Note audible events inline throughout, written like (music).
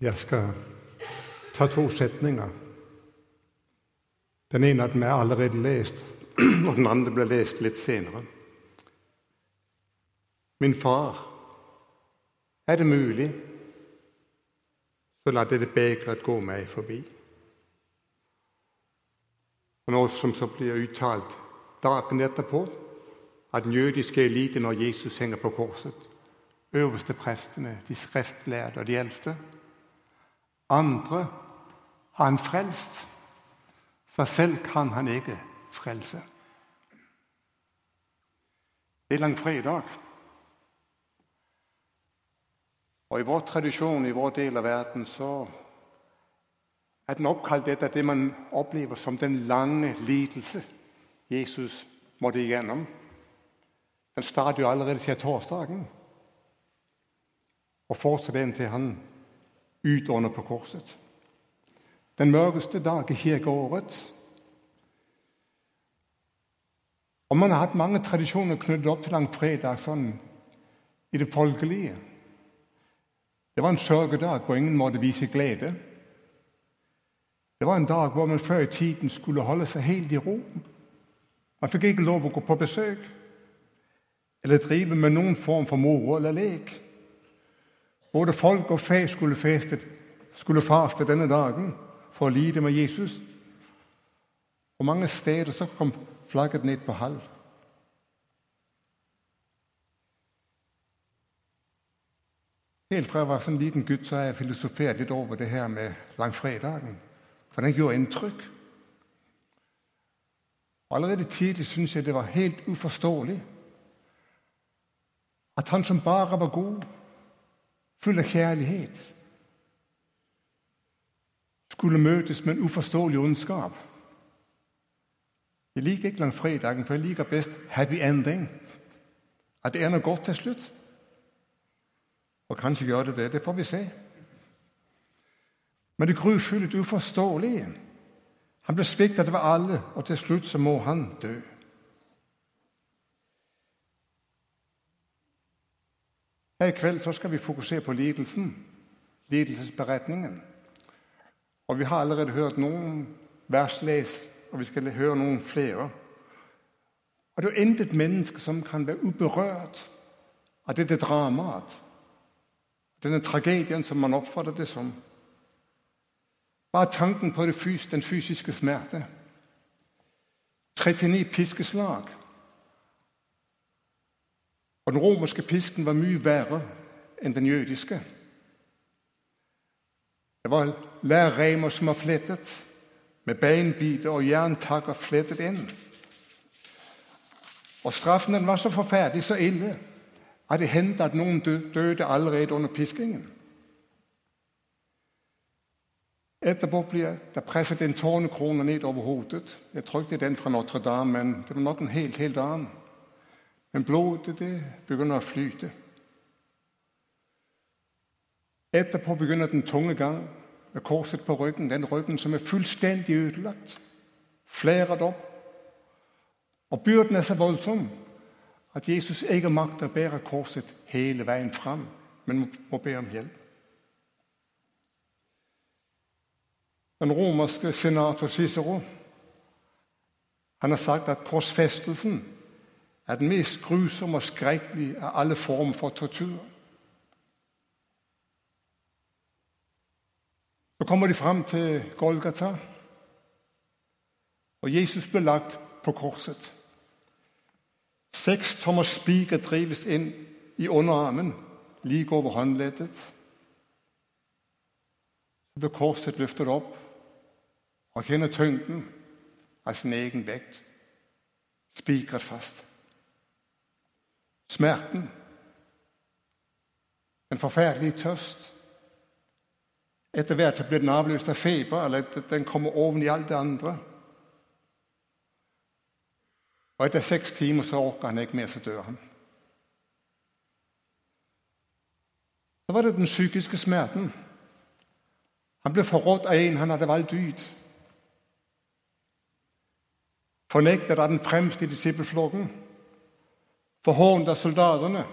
Jeg skal ta to setninger. Den ene av vi er allerede lest, (clears throat) og den andre ble lest litt senere. Min far, er det mulig, så la dette begeret gå meg forbi. Og noe som så blir uttalt dagen etterpå, at den jødiske elite når Jesus henger på korset, øverste prestene, de skriftlærde og de eldste andre har han frelst. Seg selv kan han ikke frelse. Det er langfredag. Og I vår tradisjon, i vår del av verden, så er den oppkalt etter det man opplever som den lange lidelse Jesus måtte igjennom. Den starter jo allerede siden torsdagen og fortsetter den til han utånder på korset. Den mørkeste dag i kirkeåret. Og Man har hatt mange tradisjoner knyttet opp til langfredag sånn i det folkelige. Det var en sørgedag på ingen måte vise glede. Det var en dag hvor man før i tiden skulle holde seg helt i ro. Man fikk ikke lov å gå på besøk eller drive med noen form for moro eller lek. Både folk og fe skulle, festet, skulle faste denne dagen for å lide med Jesus. Og mange steder så kom flagget ned på halv. Helt fra jeg var en liten gutt, så har jeg filosofert litt over det her med langfredagen. For den gjorde inntrykk. Allerede tidlig syntes jeg det var helt uforståelig at han som bare var god, full av kjærlighet, skulle møtes med en uforståelig ondskap. Jeg liker ikke langfredagen, for jeg liker best happy ending. At det er noe godt til slutt. Og kanskje gjør det det. Det får vi se. Men det grufulle, det uforståelige Han ble sviktet av alle, og til slutt så må han dø. Her i kveld så skal vi fokusere på lidelsen, lidelsesberetningen. Og Vi har allerede hørt noen vers lest, og vi skal høre noen flere. Og Det er intet menneske som kan være uberørt av dette dramaet, denne tragedien som man oppfatter det som. Bare tanken på den fysiske smerte. 39 piskeslag og Den romerske pisken var mye verre enn den jødiske. Det var lærreimer som var flettet, med beinbiter og jerntakker flettet inn. Og Straffen den var så forferdelig, så ille, at det hendte at noen døde allerede under piskingen. Etterpå ble det presset en tårnekrone ned over hodet. Jeg er den fra Notre-Dame, men det var nok en helt, helt annen. Men blodet det begynner å flyte. Etterpå begynner den tunge gang med korset på ryggen, den ryggen som er fullstendig ødelagt. Flæret opp. Og byrden er så voldsom at Jesus ikke makter å bære korset hele veien fram, men må be om hjelp. Den romerske senator Cicero han har sagt at korsfestelsen er den mest grusomme og skrekkelige av alle former for tortur. Så kommer de fram til Golgata, og Jesus ble lagt på korset. Seks tommer spiker drives inn i underarmen, like over håndleddet. Så blir korset løftet opp og kjenner tyngden av sin egen vekt, spikret fast. Smerten. En forferdelig tørst. Etter hvert blir den avløst av feber, eller den kommer oven i alt det andre. Og etter seks timer så orker han ikke mer, så dør han. Så var det den psykiske smerten. Han ble forrådt av en han hadde valgt ut. Fornektet av den fremste i disippelflokken forhånet av soldatene.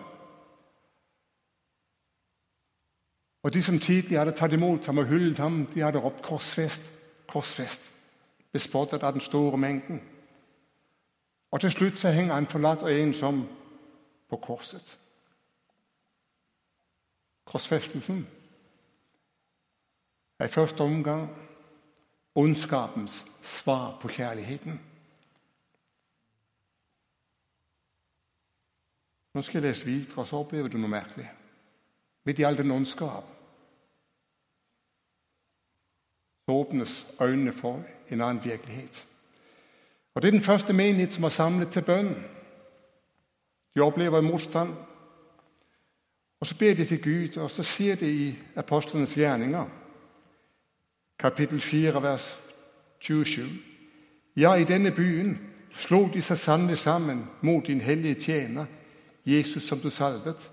Og de som tidlig hadde tatt imot ham og hyllet ham, de hadde ropt 'korsfest', 'korsfest', bespottet av den store mengden. Og til slutt så henger han forlatt og ensom på korset. Korsfestelsen er i første omgang ondskapens svar på kjærligheten. Nå skal jeg lese videre, og så opplever du noe merkelig. Midt i all den ondskap så åpnes øynene for en annen virkelighet. Og Det er den første menighet som er samlet til bønn. De opplever motstand. Og Så ber de til Gud, og så sier de i apostlenes gjerninger, kapittel 4, vers 27. Ja, i denne byen slo de seg sannelig sammen mot din hellige tjener, Jesus som du salvet.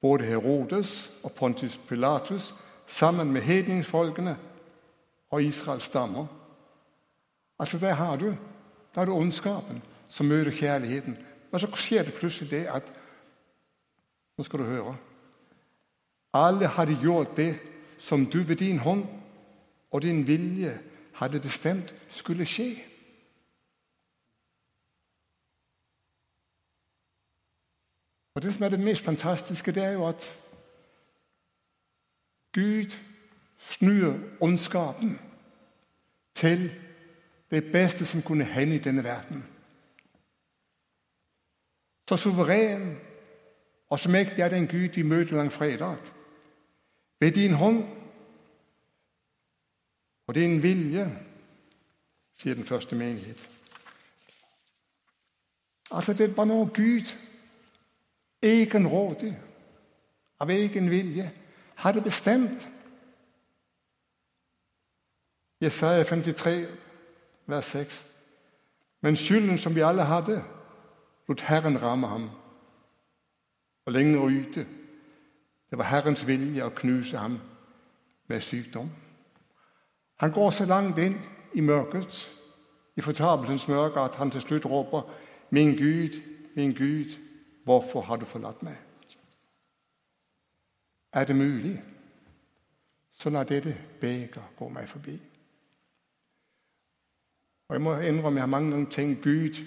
Både Herodes og Pontius Pilatus sammen med hedningsfolkene og Israels stammer. Altså, Der har du der har du ondskapen som møter kjærligheten. Men så skjer det plutselig det at Nå skal du høre. Alle hadde gjort det som du ved din hånd og din vilje hadde bestemt skulle skje. Og Det som er det mest fantastiske, det er jo at Gud snur ondskapen til det beste som kunne hende i denne verden. Så suveren og så mektig er den Gud vi møter langfredag. Ved din hånd og din vilje, sier den første menighet. Altså, det var noe Gud egenrådig, av egen vilje, hadde bestemt. Jesaja 53, vers 6. Men skylden som vi alle hadde, lot Herren ramme ham. Og lenger ute det var Herrens vilje å knuse ham med sykdom. Han går så langt inn i mørket, i fortapelsens mørke, at han til slutt råper, 'Min Gud, min Gud, hvorfor har du forlatt meg?' Er det mulig, så la dette beger gå meg forbi. Og Jeg må innrømme jeg har mange ganger tenkt Gud,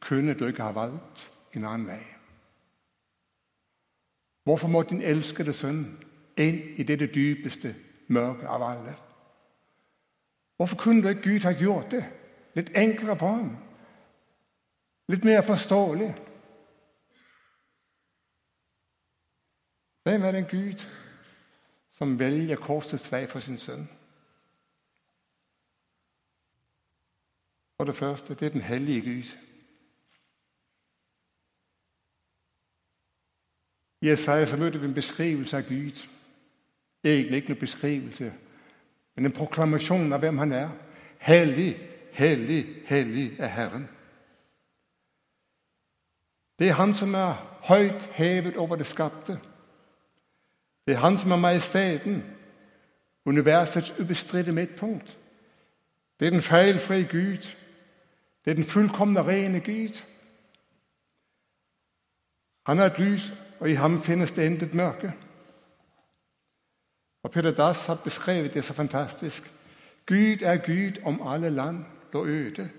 kunne du ikke ha valgt en annen vei? Hvorfor må din elskede sønn inn i dette dypeste mørket av alle? Hvorfor kunne ikke Gud ha gjort det litt enklere på ham? Litt mer forståelig? Hvem er den Gud som velger korsets vei for sin sønn? For det første, det er den hellige Gud. I Jesaja så møter vi en beskrivelse av Gud. Egentlig ikke noen beskrivelse, men en proklamasjon av hvem han er. Hellig, hellig, hellig er Herren. Det er Han som er høyt hevet over det skapte. Det er Han som er majesteten, universets ubestridte midtpunkt. Det er den feilfrie Gud det er den fullkomne, rene Gud. Han er et lys, og i ham finnes det intet mørke. Og Peter Dass har beskrevet det så fantastisk. Gud er Gud om alle land lå øde.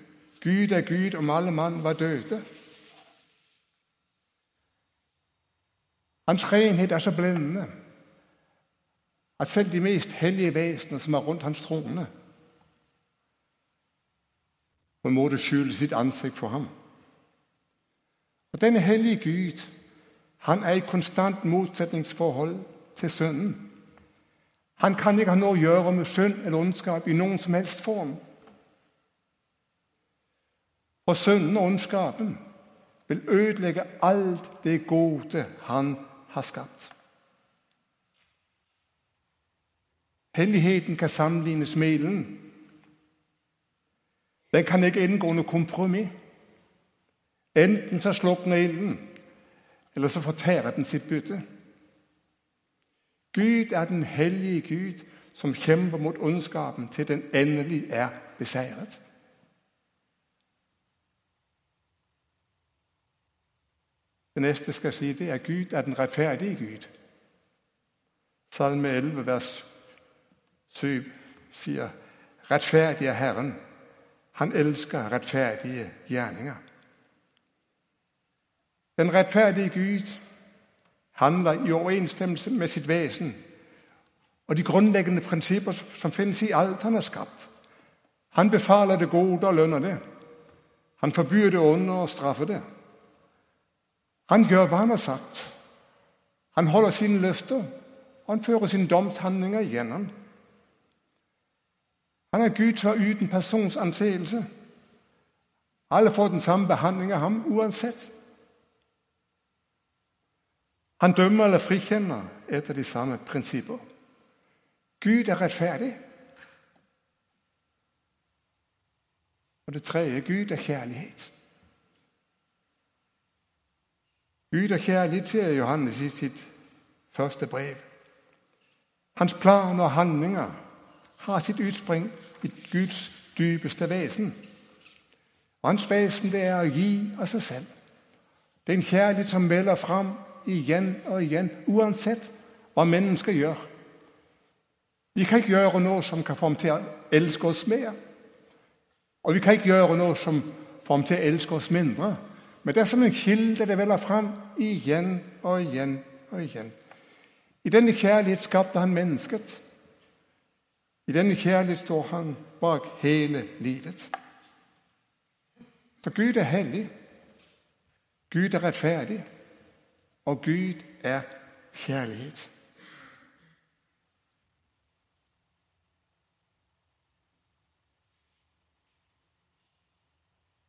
Gud er Gud om alle mann var døde. Hans renhet er så blendende at selv de mest hellige vesener som er rundt hans trone, på en måte skjule sitt ansikt for ham. Og Denne hellige Gud han er i konstant motsetningsforhold til synden. Han kan ikke ha noe å gjøre med synd eller ondskap i noen som helst form. Og synden og ondskapen vil ødelegge alt det gode han har skapt. Helligheten kan sammenlignes med ilden. Den kan ikke inngå noe kompromiss. Enten så slukner ilden, eller så fortærer den sitt bytte. Gud er den hellige Gud som kjemper mot ondskapen til den endelig er beseiret. Det neste skal jeg si, det er Gud er den rettferdige Gud. Salme 11, vers 7 sier rettferdig er Herren. Han elsker rettferdige gjerninger. Den rettferdige Gud handler i overensstemmelse med sitt vesen og de grunnleggende prinsipper som finnes i alt han har skapt. Han befaler det gode og lønner det. Han forbyr det onde og straffer det. Han gjør hva han har sagt. Han holder sine løfter, og han fører sine domshandlinger igjennom. Han er Gud som er uten persons anseelse. Alle får den samme behandling av ham uansett. Han dømmer eller frikjenner etter de samme prinsipper. Gud er rettferdig. Og det tredje Gud er kjærlighet. Gud er kjærlighet, sier Johannes i sitt første brev. Hans planer og handlinger har sitt utspring i Guds dypeste vesen. Hans vesen det er å gi av seg selv. Det er en kjærlighet som melder fram igjen og igjen, uansett hva mennesker gjør. Vi kan ikke gjøre noe som kan få ham til å elske oss mer. Og vi kan ikke gjøre noe som får ham til å elske oss mindre. Men det er som en kilde det veller fram igjen og igjen og igjen. I denne kjærlighet skapte han mennesket. I denne kjærlighet står han bak hele livet. Så Gud er hellig. Gud er rettferdig. Og Gud er kjærlighet.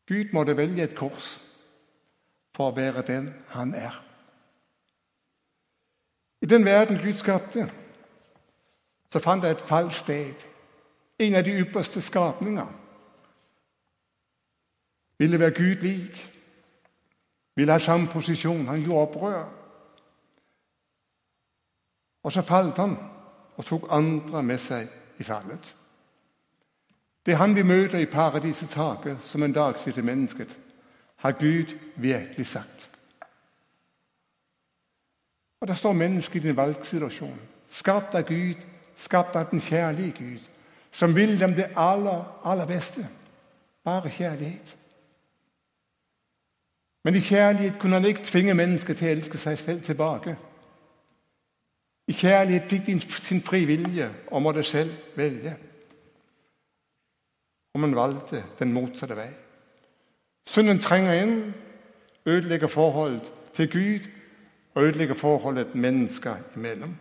Gud måtte velge et kors for å være den han er. I den verden Gud skapte, så fant jeg et fallsted, en av de ypperste skapninger. Ville være Gud lik, ville ha samme posisjon. Han gjorde opprør. Og så falt han og tok andre med seg i fallet. Det er han vi møter i paradisets hage, som en dag sitter mennesket, har Gud virkelig sagt. Og Der står mennesket i en valgsituasjon, skapt av Gud, skapt av den kjærlige Gud, som vil dem det aller, aller beste. Bare kjærlighet. Men i kjærlighet kunne han ikke tvinge mennesket til å elske seg selv tilbake. I kjærlighet fikk de sin fri vilje og måtte selv velge og man valgte den motsatte vei. Synden trenger inn, ødelegger forholdet til Gud og ødelegger forholdet mennesker imellom.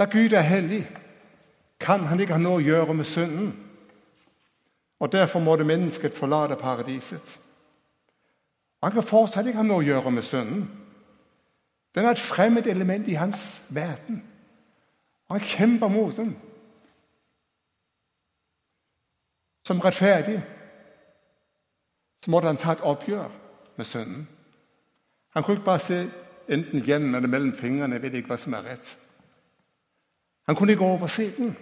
Da Gud er hellig, kan han ikke ha noe å gjøre med synden. Og Derfor måtte mennesket forlate paradiset. Han kan fortsatt ikke ha noe å gjøre med synden. Den er et fremmed element i hans verden. Han kjemper mot den. som rettferdig, så måtte han ta et oppgjør med synden. Han kunne ikke bare se enten gjennom eller mellom fingrene. Jeg vet ikke hva som er rett. Han kunne ikke overse den.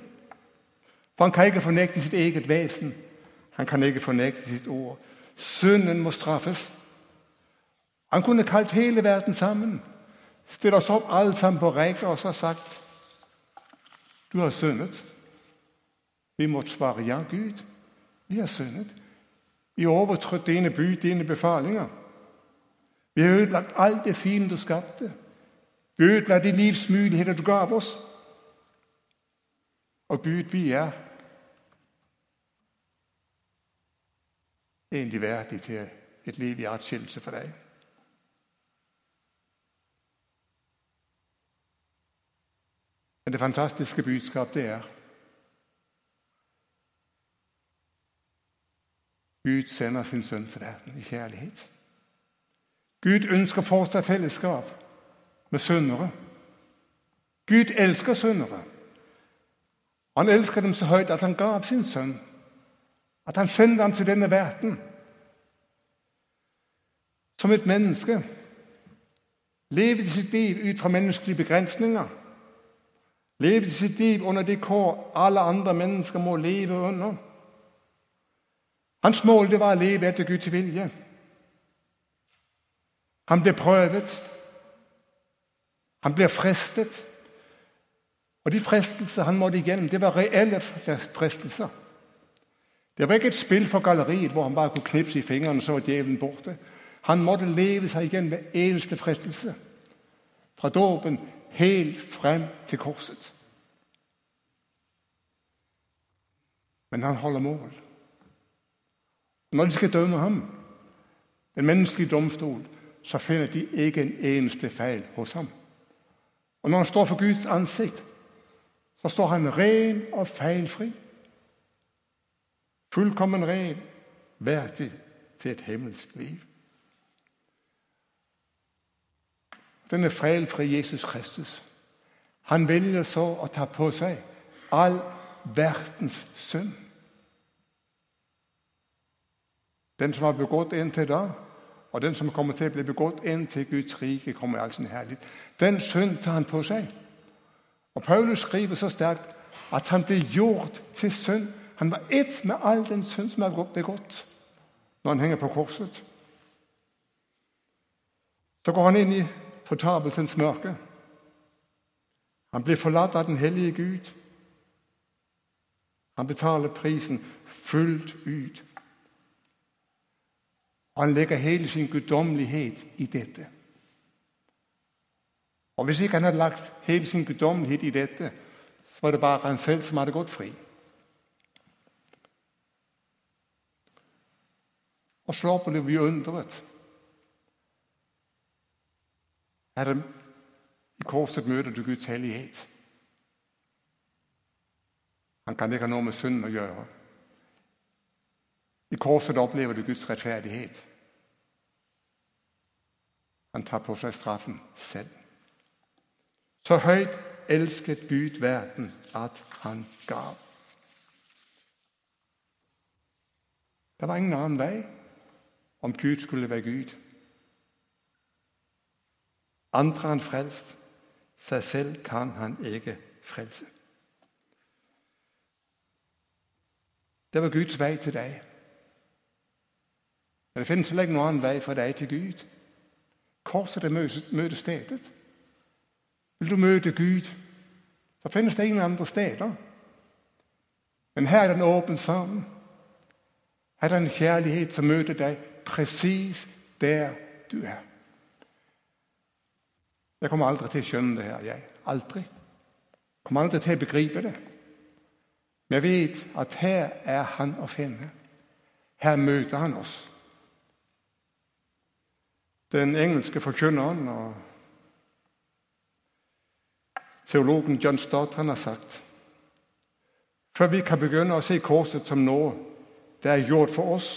For han kan ikke fornekte sitt eget vesen. Han kan ikke fornekte sitt ord. Synden må straffes. Han kunne kalt hele verden sammen, stilt oss opp alle sammen på rekke og så sagt Du har syndet. Vi måtte svare ja, Gud. Vi har syndet. Vi har overtrådt dine bud, dine befalinger. Vi har ødelagt alt det fine du skapte. Vi har ødelagt de livsmuligheter du gav oss. Og Gud, vi er egentlig verdig til et liv i atskillelse for deg. Men det fantastiske budskap det er Gud sender sin sønn til verden i kjærlighet. Gud ønsker fortsatt fellesskap med syndere. Gud elsker syndere. Han elsker dem så høyt at han gav sin sønn. At han sendte ham til denne verden. Som et menneske levde sitt liv ut fra menneskelige begrensninger. Levde sitt liv under de kår alle andre mennesker må leve under. Hans mål det var å leve etter Guds vilje. Han ble prøvet. Han ble fristet. Og de fristelser, han måtte igjennom, det var reelle fristelser. Det var ikke et spil for galleriet, hvor han bare kunne knipse i fingrene, så var djevelen borte. Han måtte leve seg igjen med eneste fristelse. Fra dåpen helt frem til korset. Men han holder mål. Når de skal dømme ham, den menneskelige domstol, så finner de ikke en eneste feil hos ham. Og når han står for Guds ansikt, så står han ren og feilfri. Fullkommen ren, verdig til et himmelsk liv. Denne feilfri Jesus Kristus, han velger så å ta på seg all verdens synd. Den som har begått inntil da, og den som kommer til å bli begått inntil Guds rike kommer i all sin herlighet. Den synd tar han på seg. Og Paulus skriver så sterkt at han blir gjort til synd. Han var ett med all den synd som er begått når han henger på korset. Så går han inn i fortapelsens mørke. Han blir forlatt av den hellige Gud. Han betaler prisen fullt ut. Han legger hele sin guddommelighet i dette. Og Hvis ikke han hadde lagt hele sin guddommelighet i dette, så var det bare han selv som hadde gått fri. Og så ble vi undret. Herre, i korset møter du Guds hellighet. Han kan ikke ha noe med synden å gjøre. I korset opplever du Guds rettferdighet. Han tar på seg straffen selv. Så høyt elsket Gud verden at han gav. Det var ingen annen vei om Gud skulle være Gud. Andre han frelst, seg selv kan han ikke frelse. Det var Guds vei til deg. Men det finnes vel ikke noen annen vei for deg til Gud. Korset er møtestedet. Vil du møte Gud, så finnes det ingen andre steder. Men her er den åpen sammen. Her er det en kjærlighet som møter deg presis der du er. Jeg kommer aldri til å skjønne det her. jeg. Aldri. Jeg kommer aldri til å begripe det. Men jeg vet at her er han å finne. Her møter han oss. Den engelske forkynneren og teologen John Stott han har sagt før vi kan begynne å se korset som noe det er gjort for oss,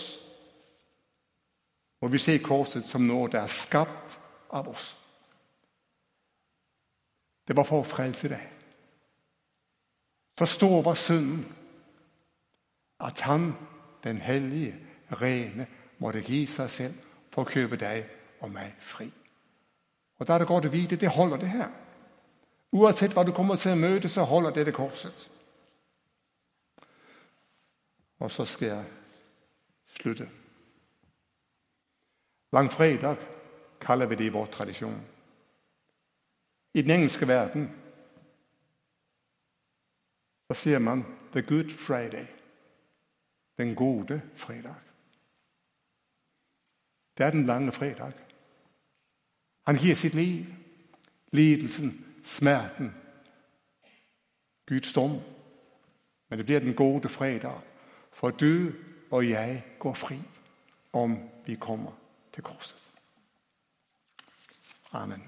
må vi se korset som noe det er skapt av oss. Det var for å frelse deg. Forstå hva synden at han, den hellige, rene, måtte gi seg selv for å kjøpe deg og meg fri. Og Da er det godt å vite det holder, det her. Uansett hva du kommer til å møte, så holder det det korset. Og så skal jeg slutte. Langfredag kaller vi det i vår tradisjon. I den engelske verden så sier man 'the good Friday'. Den gode fredag. Det er den lange fredag. Han gir sitt liv, lidelsen, smerten, Guds dom. Men det blir den gode fredag, for du og jeg går fri om vi kommer til korset. Amen.